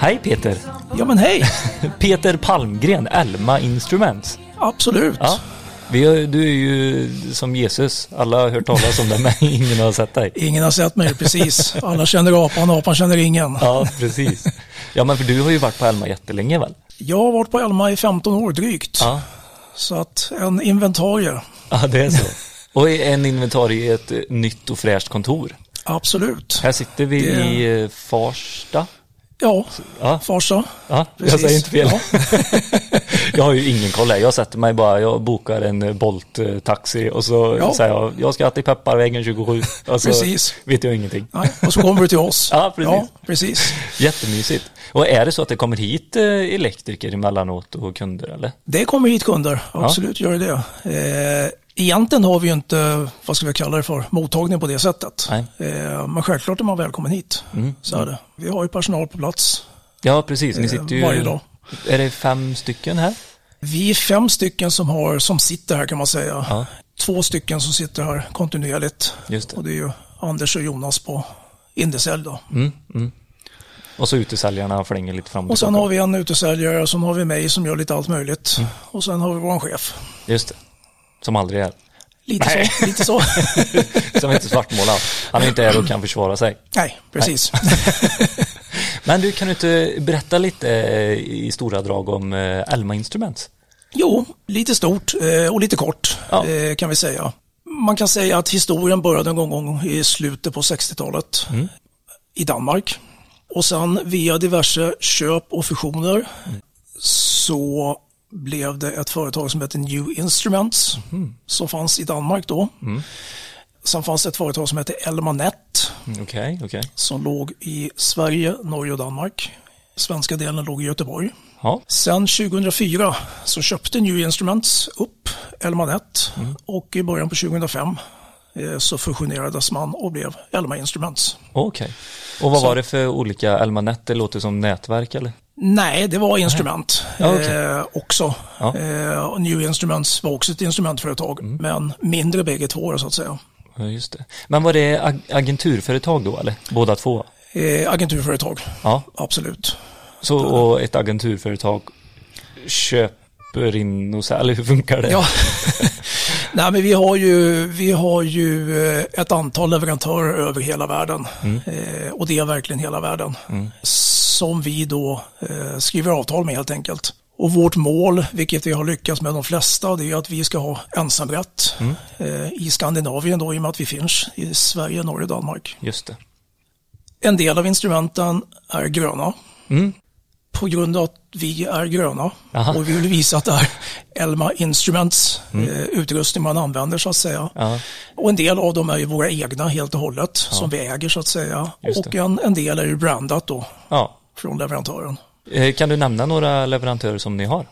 Hej Peter! Ja men hej! Peter Palmgren, Elma Instruments. Absolut. Ja. Har, du är ju som Jesus. Alla har hört talas om det men ingen har sett dig. Ingen har sett mig, precis. Alla känner apan, apan känner ingen. Ja, precis. Ja, men för du har ju varit på Elma jättelänge väl? Jag har varit på Elma i 15 år drygt. Ja, Så att en inventarie, ja det är så. Och en inventarie i ett nytt och fräscht kontor. absolut. Här sitter vi Det- i eh, Farsta. Ja, Ja, Farsa. ja jag säger inte fel. Ja. jag har ju ingen koll här. Jag sätter mig bara, jag bokar en eh, Bolt-taxi och så Ja. säger jag, jag ska till Pepparvägen 27. Och så Precis. vet jag ingenting. Nej, och så kommer du till oss. Ja, precis. Ja, precis. Jättemysigt. Och är det så att det kommer hit eh, elektriker emellanåt och kunder eller? Det kommer hit kunder, absolut gör det. Eh, egentligen har vi ju inte, vad ska vi kalla det för, mottagning på det sättet. Eh, men självklart är man välkommen hit. Så är det. Vi har ju personal på plats Ja, precis. Ni Eh, sitter ju... varje dag. Är det fem stycken här? Vi är fem stycken som, har, som sitter här kan man säga. Ja. Två stycken som sitter här kontinuerligt. Just det. Och det är ju Anders och Jonas på Indesälj då. Mm, mm. Och så utesäljarna flänger lite fram och Och sen har vi en utesäljare, och sen har vi mig som gör lite allt möjligt. Mm. Och sen har vi vår chef. Just det. Som aldrig är. Lite Nej. så. Lite så. Som inte svartmålar. Han är inte här och kan försvara sig. Nej, precis. Men du, kan du inte berätta lite eh, i stora drag om eh, Elma Instruments? Jo, lite stort eh, och lite kort Ja. kan vi säga. Man kan säga att historien började någon gång i slutet på 60-talet Mm. i Danmark. Och sen via diverse köp och fusioner så blev det ett företag som heter New Instruments Mm. som fanns i Danmark då. Sen fanns det ett företag som heter Elmanet Mm, Okej, okej. som låg i Sverige, Norge och Danmark. Svenska delen låg i Göteborg. Ja, Sen 2004 så köpte New Instruments upp Elmanet och i början på 2005 eh, så fusionerades man och blev Elma Instruments. okej. Och vad var det för olika Elmanet? Det låter som nätverk eller? Nej, det var instrument eh, också. Ja. Eh, New Instruments var också ett instrumentföretag, men mindre bägge två så att säga. Ja, just det. Men var det ag- agenturföretag då eller? Båda två? Eh, agenturföretag, Ja, absolut. så och ett agenturföretag köper in och så, eller hur funkar det? Ja. Nej, men vi har ju, vi har ju eh, ett antal leverantörer över hela världen. Eh, och det är verkligen hela världen. Som vi då eh, skriver avtal med helt enkelt. Och vårt mål, vilket vi har lyckats med de flesta, det är att vi ska ha ensamrätt eh, i Skandinavien då, i och med att vi finns i Sverige, Norge och Danmark. Just det. En del av instrumenten är gröna. Mm. På grund av att vi är gröna Aha. och vi vill visa att det är Elma Instruments eh, utrustning man använder så att säga. Mm. Ja, Och en del av dem är ju våra egna helt och hållet som vi äger så att säga. Och en, en del är ju brandat då ja. från leverantören. Eh, Kan du nämna några leverantörer som ni har?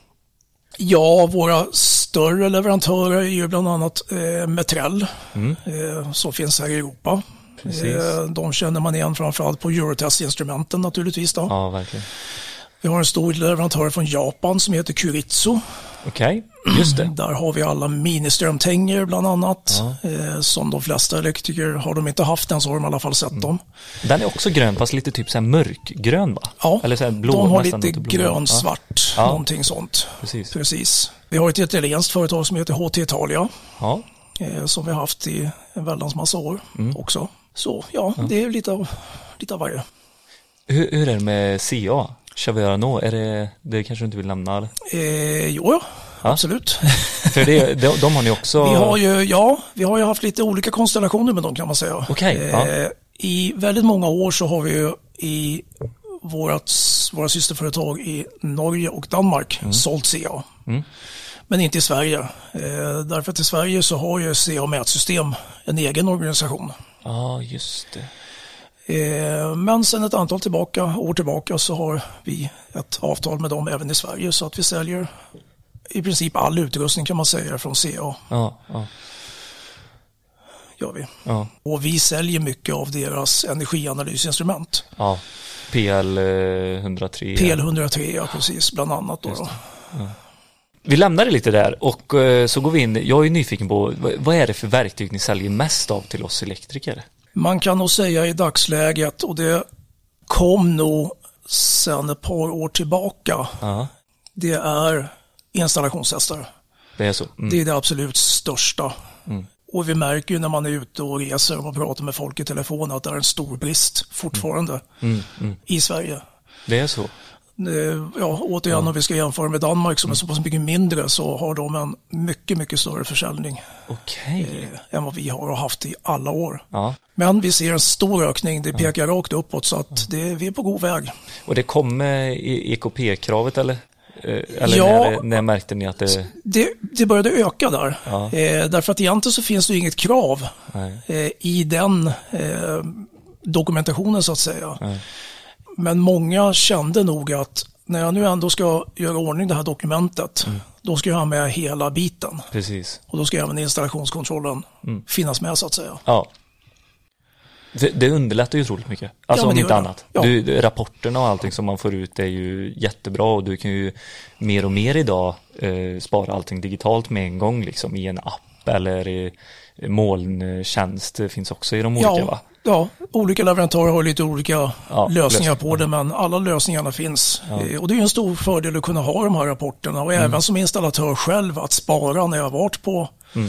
Ja, våra större leverantörer är ju bland annat eh, Metrell eh, som finns här i Europa. Mm. Precis. Eh, de känner man igen framförallt på Eurotest-instrumenten naturligtvis. Då. Ja, verkligen. Vi har en stor leverantör från Japan som heter Kuritsu. Okej, just det. Där har vi alla ministrömtänger bland annat. Eh, som de flesta elektriker, har de inte haft den så har de i alla fall sett Mm. dem. Den är också grön, fast lite typ så här mörkgrön va? Ja, Eller så här blå, de har lite grönsvart, Ja. någonting sånt. Precis. Precis. Vi har ett italienskt företag som heter HT Italia. Ja, Eh, som vi har haft i en väldans massa år Mm. också. Så ja, det är lite av, lite av varje. hur, hur är det med CA? Chaverano, är det, det kanske du inte vill nämna eller? Eh, jo, ja, Ja. absolut. För det, de, de har ni också... Vi har ju, ja, vi har ju haft lite olika konstellationer med dem kan man säga. Ja. eh, I väldigt många år så har vi ju i vårat, våra systerföretag i Norge och Danmark Mm. sålt CA. Men inte i Sverige. Eh, därför att i Sverige så har ju CA Mätsystem en egen organisation. Ja, just det. Eh, Men sedan ett antal tillbaka, år tillbaka så har vi ett avtal med dem även i Sverige så att vi säljer i princip all utrustning kan man säga från CA. Ja, ja, Gör vi. ja. Och vi säljer mycket av deras energianalysinstrument. ja. PL eh, 103. PL103 ja, precis, bland annat. Då, då. Vi lämnar det lite där och eh, så går vi in. Jag är nyfiken på vad är det för verktyg ni säljer mest av till oss elektriker? Man kan nog säga i dagsläget, och det kom nog sedan ett par år tillbaka, Ja, det är installationstestare. det är så. Mm. Det är det absolut största. Och vi märker ju när man är ute och reser och pratar med folk i telefon att det är en stor brist fortfarande i Sverige. Det är så. Eh, Ja, återigen om vi ska jämföra med Danmark som är så pass mycket mindre så har de en mycket, mycket större försäljning Okej. eh, än vad vi har och haft i alla år. Ja. Men vi ser en stor ökning, det pekar rakt uppåt så att det, vi är på god väg. Och det kom med EKP-kravet eller? Eh, Eller Ja. när, när märkte ni att det... Det, det började öka där, Ja. eh, därför att egentligen så finns det inget krav eh, i den eh, dokumentationen så att säga. Nej. Men många kände nog att när jag nu ändå ska göra ordning det här dokumentet, Mm. då ska jag ha med hela biten. Precis. Och då ska även installationskontrollen Mm. finnas med så att säga. Ja. Det, det underlättar ju otroligt mycket. Alltså men om inte annat. Ja. Du, rapporterna och allting som man får ut är ju jättebra och du kan ju mer och mer idag eh, spara allting digitalt med en gång liksom i en app eller i molntjänst finns också i de olika Ja, va? ja, olika leverantörer har lite olika Ja, lösningar lösning. på det, men alla lösningarna finns. Eh, Och det är en stor fördel att kunna ha de här rapporterna och Mm. även som installatör själv att spara när jag varit på Mm.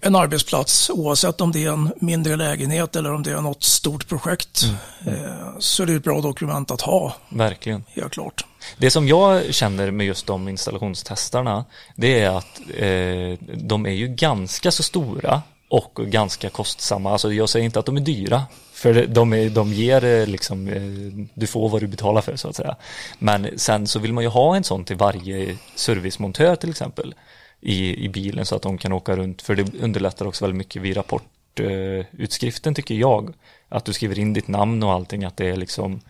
en arbetsplats, oavsett om det är en mindre lägenhet eller om det är något stort projekt, Mm. eh, så är det ett bra dokument att ha, Verkligen. helt klart. Det som jag känner med just de installationstestarna det är att eh, de är ju ganska så stora och ganska kostsamma. Alltså jag säger inte att de är dyra. För de, är, de ger eh, liksom, eh, du får vad du betalar för så att säga. Men sen så vill man ju ha en sån till varje servicemontör till exempel i, i bilen så att de kan åka runt. För det underlättar också väldigt mycket vid rapportutskriften tycker jag. Att du skriver in ditt namn och allting, att det är liksom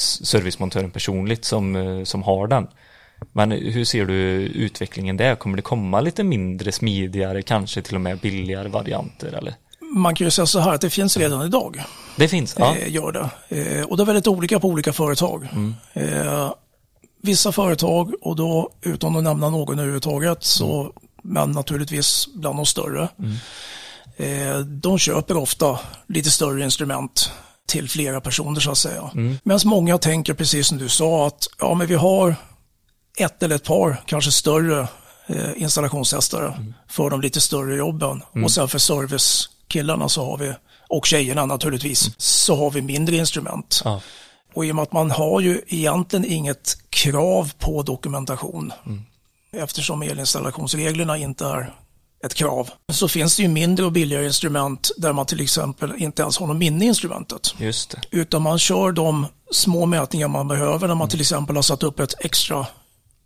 servicemontören personligt som, eh, som har den. Men hur ser du utvecklingen där? Kommer det komma lite mindre smidigare, kanske till och med billigare varianter eller? Man kan ju säga så här att det finns redan idag. Det finns, ja. eh, gör det. Eh, och det är väldigt olika på olika företag. Eh, vissa företag, och då utan att nämna någon överhuvudtaget, så, men naturligtvis bland de större, eh, de köper ofta lite större instrument till flera personer så att säga. Medan många tänker precis som du sa att ja, men vi har ett eller ett par, kanske större eh, installationstestare för de lite större jobben. Och sen för servicekillarna så har vi, och tjejerna naturligtvis, så har vi mindre instrument. ja. Och i och med att man har ju egentligen inget krav på dokumentation, eftersom elinstallationsreglerna inte är ett krav, så finns det ju mindre och billigare instrument där man till exempel inte ens har något minne i instrumentet. Just det. Utan man kör de små mätningar man behöver när man till exempel har satt upp ett extra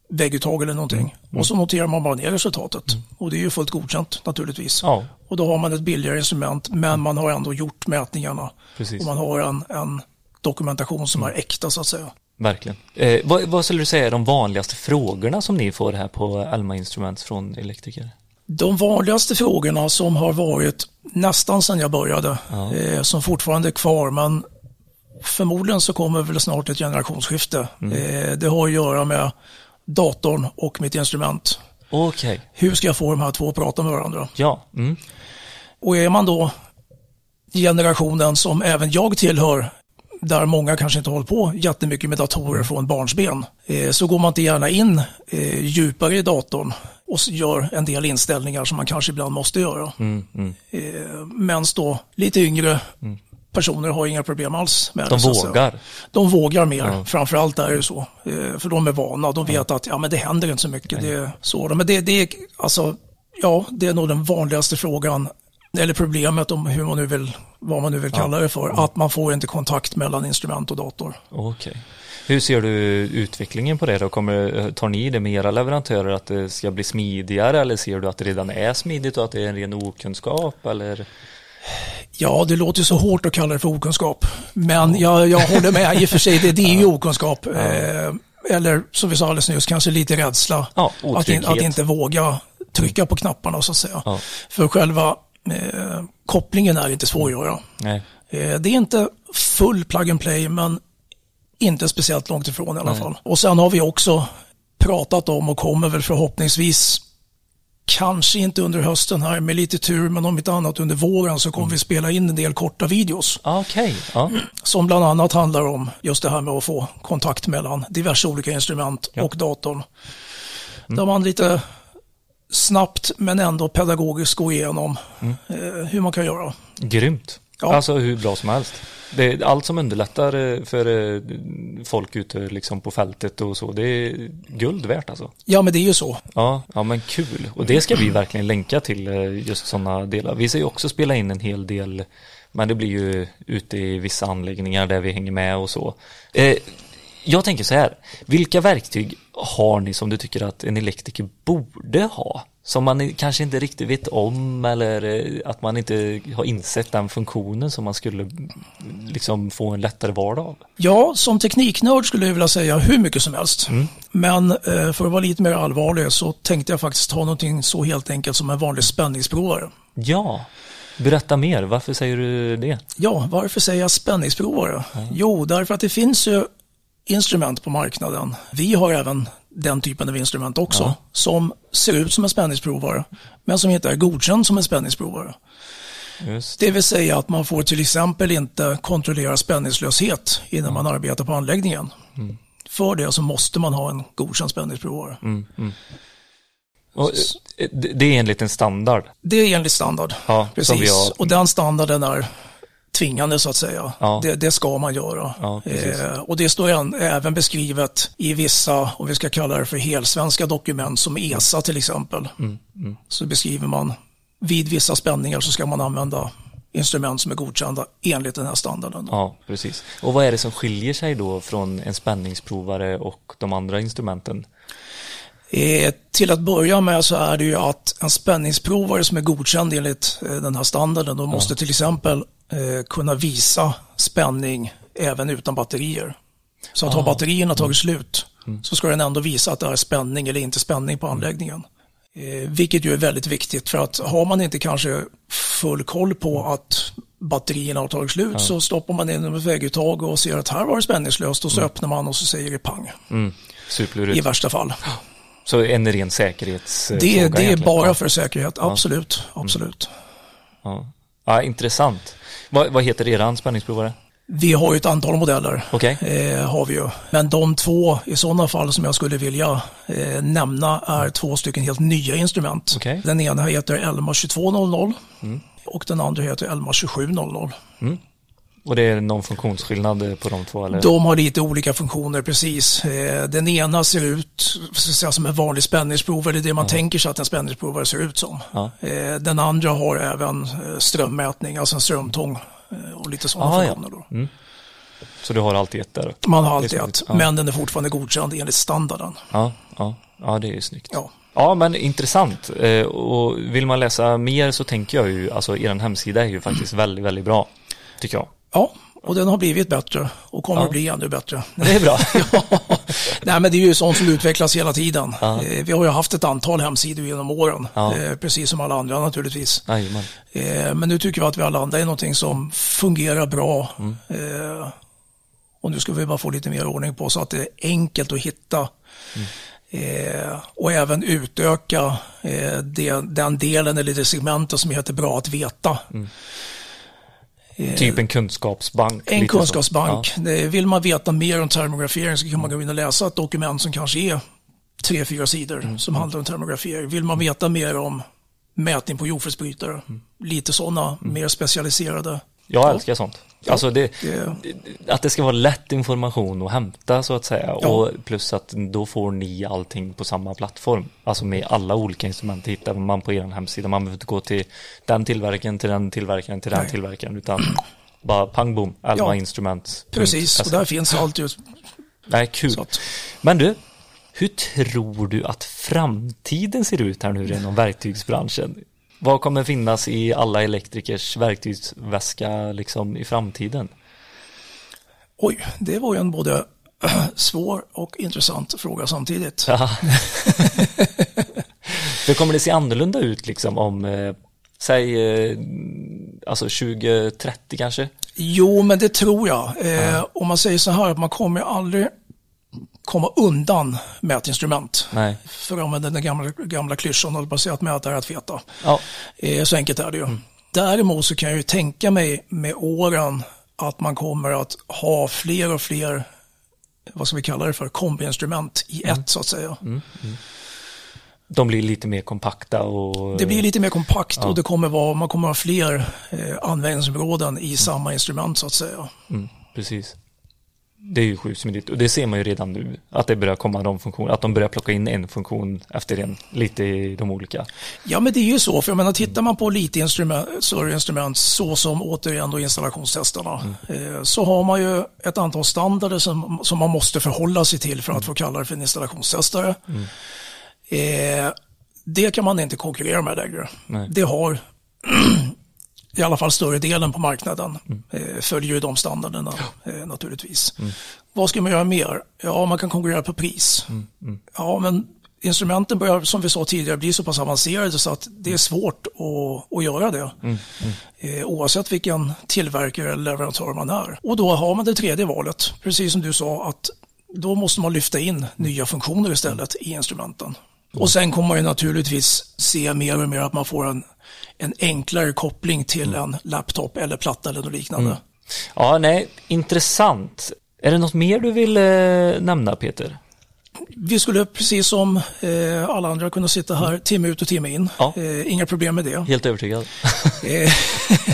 vägguttag eller någonting. Och så noterar man bara ner resultatet. Och det är ju fullt godkänt naturligtvis. Ja, Och då har man ett billigare instrument men man har ändå gjort mätningarna. precis. Och man har en, en dokumentation som är äkta så att säga. Verkligen. Eh, vad, vad skulle du säga är de vanligaste frågorna som ni får här på Alma Instruments från elektriker? De vanligaste frågorna som har varit nästan sedan jag började, eh, som fortfarande är kvar, men förmodligen så kommer väl snart ett generationsskifte. Eh, det har att göra med datorn och mitt instrument. Okej, Hur ska jag få de här två att prata med varandra? ja. Mm. Och är man då generationen som även jag tillhör, där många kanske inte håller på jättemycket med datorer från barnsben, eh, så går man inte gärna in eh, djupare i datorn och gör en del inställningar som man kanske ibland måste göra. Mm, mm. Eh, Medan då lite yngre personer har inga problem alls med De det. säga. vågar. De vågar mer, Ja. framförallt är det så. För de är vana, de vet att ja, men det händer inte så mycket. Det är så. Men det, det, är, alltså, ja, det är nog den vanligaste frågan, eller problemet om hur man nu vill, vad man nu vill kalla det för, att man får inte kontakt mellan instrument och dator. Okej. Hur ser du utvecklingen på det då? Kommer, tar ni det med era leverantörer att det ska bli smidigare eller ser du att det redan är smidigt och att det är en ren okunskap eller? Ja, det låter ju så hårt att kalla det för okunskap. Men jag, jag håller med, i och för sig, det, det är ju okunskap. Eh, eller som vi sa alldeles nyss, kanske lite rädsla. Ja, att, in, att inte våga trycka på knapparna så att säga. Ja. För själva eh, kopplingen är inte svår att göra. Nej. Eh, det är inte full plug and play, men inte speciellt långt ifrån i alla fall. Och sen har vi också pratat om och kommer väl förhoppningsvis kanske inte under hösten här med lite tur, men om inte annat under våren så kommer vi spela in en del korta videos. Okej, okay. ja. Som bland annat handlar om just det här med att få kontakt mellan diverse olika instrument ja. och datorn. Mm. Där man lite snabbt men ändå pedagogiskt går igenom mm. eh, hur man kan göra. Grymt. Ja. Alltså hur bra som helst. Det är allt som underlättar eh, för eh, folk ute liksom på fältet och så. Det är guld värt alltså. Ja, men det är ju så. Ja, ja men kul. Och det ska vi verkligen länka till eh, just sådana delar. Vi ska ju också spela in en hel del, men det blir ju ute i vissa anläggningar där vi hänger med och så. Jag tänker så här, vilka verktyg har ni som du tycker att en elektriker borde ha? Som man kanske inte riktigt vet om eller eh, att man inte har insett den funktionen som man skulle liksom få en lättare vardag av? Ja, som tekniknörd skulle jag vilja säga hur mycket som helst. Mm. Men eh, för att vara lite mer allvarlig så tänkte jag faktiskt ta någonting så helt enkelt som en vanlig spänningsprovare. Ja, Berätta mer, varför säger du det? Ja, varför säger jag spänningsprovare? Mm. Jo, därför att det finns ju instrument på marknaden. Vi har även den typen av instrument också ja. som ser ut som en spänningsprovare men som inte är godkänd som en spänningsprovare. Just. Det vill säga att man får till exempel inte kontrollera spänningslöshet innan mm. man arbetar på anläggningen. Mm. För det så måste man ha en godkänd spänningsprovare. Mm. mm. Och, eh, det är enligt en standard? Det är enligt standard, ja, precis. Och den standarden är tvingande så att säga. Ja. Det, det, ska man göra. Ja, eh, och det står en, även beskrivet i vissa, om vi ska kalla det för helsvenska dokument som ESA till exempel. Mm, mm. Så beskriver man vid vissa spänningar så ska man använda instrument som är godkända enligt den här standarden. Ja, precis. Och vad är det som skiljer sig då från en spänningsprovare och de andra instrumenten? Eh, till att börja med så är det ju att en spänningsprovare som är godkänd enligt eh, den här standarden, då måste till exempel eh, kunna visa spänning även utan batterier. Så att ah. har batterierna tagit mm. slut mm. så ska den ändå visa att det är spänning eller inte spänning på anläggningen. Eh, vilket ju är väldigt viktigt för att har man inte kanske full koll på att batterierna har tagit slut ja. så stoppar man in ett vägguttag och ser att här var det spänningslöst och så mm. öppnar man och så säger det pang. Mm. I värsta fall. Så en ren säkerhetsfråga? Det, det är bara för säkerhet, absolut. Ja. absolut. Ja. ja, intressant. Vad, vad heter eran spänningsprovare? Vi har ju ett antal modeller. Okay. Eh, har vi ju. Men de två i sådana fall som jag skulle vilja eh, nämna är två stycken helt nya instrument. Okay. Den ena heter Elma 2200 mm. och den andra heter Elma 2700. Mm. Och det är någon funktionsskillnad på de två? Eller? De har lite olika funktioner, precis. Eh, den ena ser ut säga, som en vanlig spänningsprovare, det är det man ja. tänker sig att en spänningsprovare ser ut som. Eh, den andra har även eh, strömmätning, alltså en strömtång och lite sådana ah, funktioner. Ja. Mm. Så du har alltid ett där? Man har alltid ett, ja. men den är fortfarande godkänd enligt standarden. Ja, ja. ja det är ju snyggt. Ja. Ja, men intressant. Och vill man läsa mer så tänker jag ju, alltså er hemsida är ju faktiskt väldigt, väldigt bra, tycker jag. Ja, och den har blivit bättre och kommer ja. att bli ännu bättre. Det är bra. ja. Nej, men det är ju sånt som utvecklas hela tiden. Ja. Eh, vi har ju haft ett antal hemsidor genom åren, ja. Eh, precis som alla andra naturligtvis. Jajamän. Eh, men nu tycker vi att vi har landat i någonting som fungerar bra. Mm. Och nu ska vi bara få lite mer ordning på så att det är enkelt att hitta. Mm. och även utöka den delen eller det segmentet som heter bra att veta. Mm. Eh, typ en kunskapsbank? En kunskapsbank. Ja. Vill man veta mer om termografering så kan man gå in och läsa ett dokument som kanske är tre, fyra sidor mm. som handlar om termografering. Vill man veta mer om mätning på jordfelsbrytare, mm. lite sådana mm. mer specialiserade jag älskar sånt. Ja, alltså det, det, att det ska vara lätt information att hämta så att säga ja. och plus att då får ni allting på samma plattform. Alltså med alla olika instrument hittar man på er hemsida. Man behöver inte gå till den tillverkaren, till den tillverkaren, till Nej. den tillverkaren utan bara pang bom, Alma ja, Instrument. Precis, och där finns allt just. Nej, kul. Men du, hur tror du att framtiden ser ut här nu inom verktygsbranschen? Vad kommer finnas i alla elektrikers verktygsväska liksom i framtiden? Oj, det var ju en både svår och intressant fråga samtidigt. Hur kommer det se annorlunda ut liksom om, eh, säg, eh, alltså 2030 kanske? Jo, men det tror jag. Eh, om man säger så här, att man kommer aldrig komma undan mätinstrument. Nej. För att använda den gamla, gamla klyschan, på att säga att mäta är att veta. Ja. Eh, Så enkelt är det ju. Däremot så kan jag ju tänka mig med åren att man kommer att ha fler och fler, vad ska vi kalla det för, kombiinstrument i ett så att säga. De blir lite mer kompakta och... Det blir lite mer kompakt och det kommer vara, man kommer ha fler eh, användningsområden i samma instrument så att säga. Mm, precis. Det är ju sjukt smidigt och det ser man ju redan nu att det börjar komma de funktioner, att de börjar plocka in en funktion efter en lite i de olika. Ja men det är ju så, för jag menar tittar man på lite instrument, större instrument så som återigen då installationstesterna eh, så har man ju ett antal standarder som, som man måste förhålla sig till för att få kalla det för en installationstestare. Eh, det kan man inte konkurrera med längre. Nej. Det har i alla fall större delen på marknaden eh, följer ju de standarderna eh, naturligtvis. Vad ska man göra mer? Ja, man kan konkurrera på pris. Ja, men instrumenten börjar, som vi sa tidigare, bli så pass avancerade så att det är svårt att, att göra det. Eh, oavsett vilken tillverkare eller leverantör man är. Och då har man det tredje valet, precis som du sa, att då måste man lyfta in nya funktioner istället i instrumenten. Och sen kommer man ju naturligtvis se mer och mer att man får en, en enklare koppling till en laptop eller platta eller något liknande. Ja, nej, intressant. Är det något mer du vill eh, nämna Peter? Vi skulle precis som eh, alla andra kunna sitta här timme ut och timme in. Ja. Eh, inga problem med det. Helt övertygad. Eh,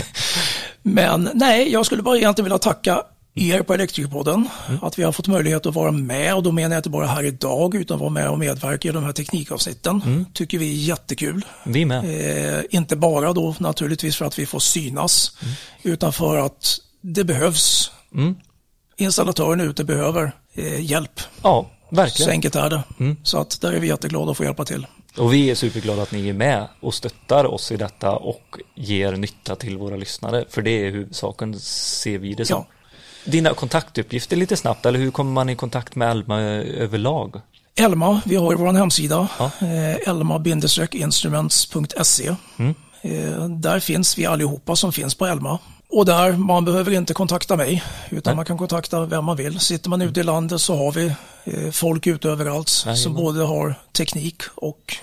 Men nej, jag skulle bara egentligen vilja tacka er på Elektrikerpodden. Att vi har fått möjlighet att vara med och då menar jag inte bara här idag utan vara med och medverka i de här teknikavsnitten. Tycker vi är jättekul. Vi med. Eh, inte bara då naturligtvis för att vi får synas utan för att det behövs. Mm. Installatörerna ute behöver eh, hjälp. Ja, Så verkligen. enkelt är det. Så att där är vi jätteglada att få hjälpa till. Och vi är superglada att ni är med och stöttar oss i detta och ger nytta till våra lyssnare. För det är huvudsaken, ser vi det som. Ja. Dina kontaktuppgifter lite snabbt, eller hur kommer man i kontakt med Alma överlag? Elma, vi har ju vår hemsida, Ja. eh, elma-instruments.se. Eh, där finns vi allihopa som finns på Elma. Och där, man behöver inte kontakta mig, utan man kan kontakta vem man vill. Sitter man ute i landet så har vi eh, folk ute överallt som Jajamän. både har teknik och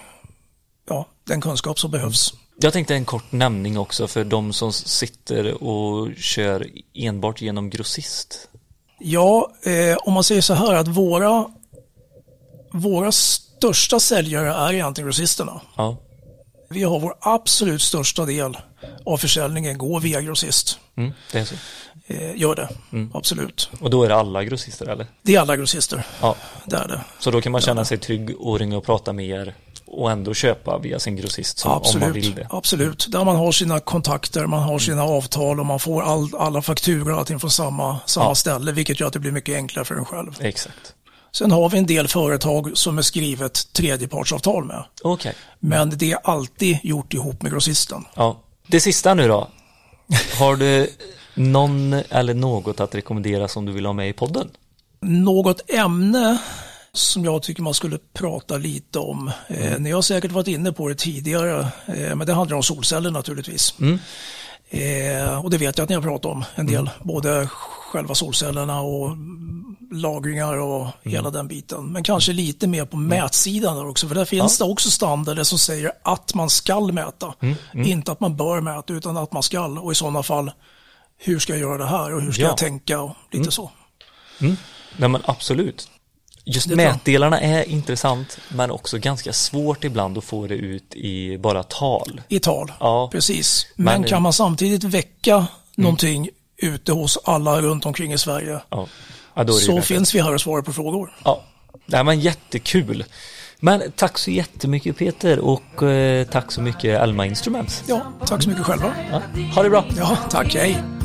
ja, den kunskap som behövs. Jag tänkte en kort nämning också för de som sitter och kör enbart genom grossist. Ja, eh, om man säger så här att våra, våra största säljare är egentligen grossisterna. Ja, Vi har vår absolut största del av försäljningen går via grossist. mm, det är så. Eh, gör det, absolut. Och då är det alla grossister eller? Det är alla grossister, Ja, det är det. så då kan man känna sig trygg och ringa och prata med er och ändå köpa via sin grossist som, om man vill Absolut, det. absolut. Där man har sina kontakter, man har sina avtal och man får all, alla fakturor och allting från samma, samma Ja. ställe, vilket gör att det blir mycket enklare för en själv. Exakt. Sen har vi en del företag som är skrivet tredjepartsavtal med. Okej. Men det är alltid gjort ihop med grossisten. Ja. Det sista nu då. Har du någon eller något att rekommendera som du vill ha med i podden? Något ämne som jag tycker man skulle prata lite om. Eh, ni har säkert varit inne på det tidigare, eh, men det handlar om solceller naturligtvis. Eh, och det vet jag att ni har pratat om en del, både själva solcellerna och lagringar och hela den biten. Men kanske lite mer på mätsidan där också, för där finns det också standarder som säger att man skall mäta. Inte att man bör mäta, utan att man skall. Och i sådana fall, hur ska jag göra det här och hur ska Ja. jag tänka och lite så. Nej men absolut. Just bra. mätdelarna är intressant men också ganska svårt ibland att få det ut i bara tal. I tal, Ja. precis. Men, Men- kan man samtidigt väcka någonting ute hos alla runt omkring i Sverige Ja, ja så finns vi här och svarar på frågor. Ja, Nej, men jättekul. Men tack så jättemycket Peter och eh, tack så mycket Alma Instruments. Ja, tack så mycket själva. Ja, ha det bra. Ja, tack, hej.